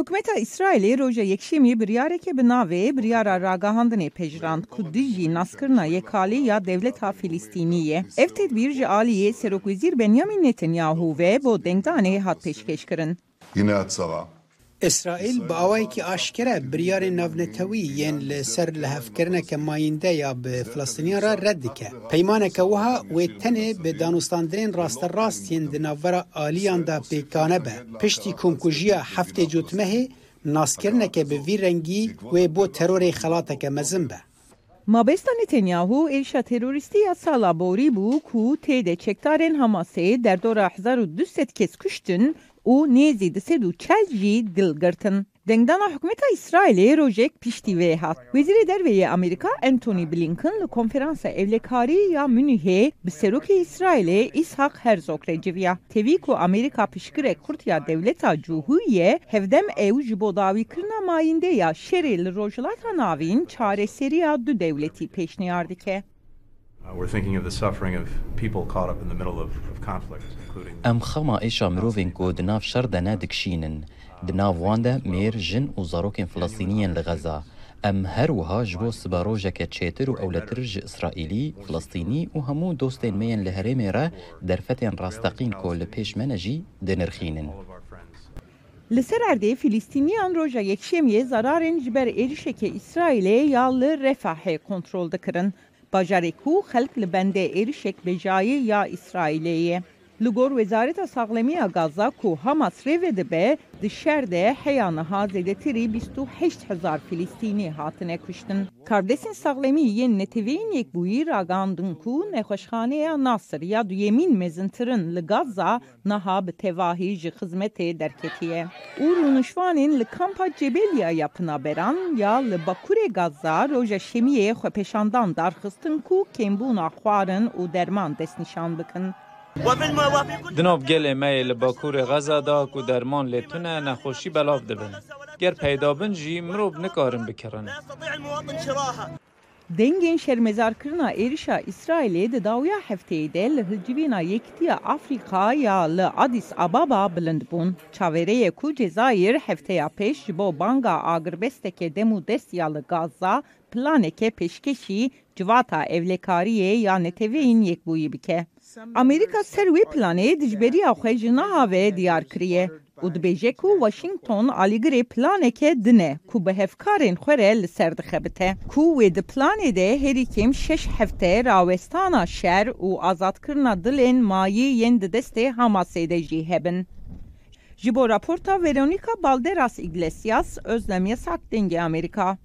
Hükümeta İsrailê roja yekşemiyê biryareke bi navê biryara ragahandinê pejrand ku dijî naskirina yekalê ya devleta Filistînî ye. Ev tedbîr ji aliyê Serokvezîr Benyamin Netanyahu ve bo dengdanê hat pêşkêşkirin. Yine atsava. اسرائیل با ئەوەیەکی ئاشکرە بریارێ ناونەتەوی یەن لەسەر لە هەفکردنەکە مایندە یا بە فلستینیان را ڕەت دکە پەیمانێکە وها وێ تەنێ بە دانوستاندرێن ڕاستە ڕاستین دناڤەرە ئالیاندا پێکانە بە پشتی کۆمکوژیە هەفتێ جوتمەهێ ناسکردنەکە bi vî rengî wê bo terorê xelateke mezin be. Mabesta Netanyahu êrişa terorîstî ya sala borî bû ku têde çekdarên Hamasê derdora 1200 kes kuştin û nêzî di sed û çel jî dilgirtin. Dengdana hikûmeta İsrailê rojek piştî vê hat. Wezîrê derveyê Amerîka Anthony Blinken li konferansa evlekarî ya Münihê bi serokê İsrailê İshak Herzog re civiya. Tevî ku Amerîka pişkirek Kurtiya devleta Cûhûyê hevdem ew ji bo dawîkirina mayîndê ya şerê li rojhilata navîn çareseriya du devletî pêşniyar ئەم ئێشا مرۆڤێن کۆ دناو شەردەنا دکشینن دناو واندە مێرژن و زەڕۆکێن فلەستینیەن لە غەزا ئەم هەروەها ji بۆ سبارۆژەکە چێتر و ئەولەترژ ئیسرائیلی فلستینی و هەموو دۆستێن مێن لە هەرێمێرە دەرفەتێن ڕاستەقین کۆ لە پێشمەنەژی دەنرخینن. لسر Sererdê فلسطینیان roja yekşemiye zararên زرارن جبر ایرشه که ya یا refahê کنترول دکرن Bajarê ku xelk li bendê êrişek bejayî ya İsrailê ye. Li gor Wezareta Saxlemiya Gaza ku Hamas rêve dibe di şer de heya niha zêdetirî 28 hezar Filîstînî hatine kuştin. Kardesên Saxlemî yên neteveyên yekbûyî ragandin ku nexweşxaneya Nasir ya duyemîn mezintirin li Gaza niha bi tevahî ji xizmetê derketiye. û rûnişvanên li kampa Cebeliya ya Pinaberan ya li Bakurê Gaza roja şemiyê xwepeşandan darxistin ku kêmbûna xwarin û derman destnîşan bikin. دناب گل میل باکور غذا دا که درمان لیتونه نخوشی بلاف دبن. گر پیدا بنجی مروب نکارن بکرن. دنگین شرمزار کرنا ایرشا اسرائیل د داویا هفته ای ده له جوینا یکتی افریقا یا ل ابابا بلند بون. چاوره کو جزایر هفته پیش بو بانگا اگربست که دمو دست یال غزه planeke pêşkeşî civata evlekariyê ya neteveyên yekbûyî bike. Amerîka ser wê planê dijberiya xwe ji niha ve diyar kiriye. û dibêje ku Washington alîgirê planeke dine ku bi hevkarên xwe re. Ku wê di planê de herî kêm şeş hefte rawestana şer û azadkirina dilên mayî yên di destê Hamasê de jî hebin. Raporta Veronica Balderas Iglesias, Özlem Yasak Dengê Amerika.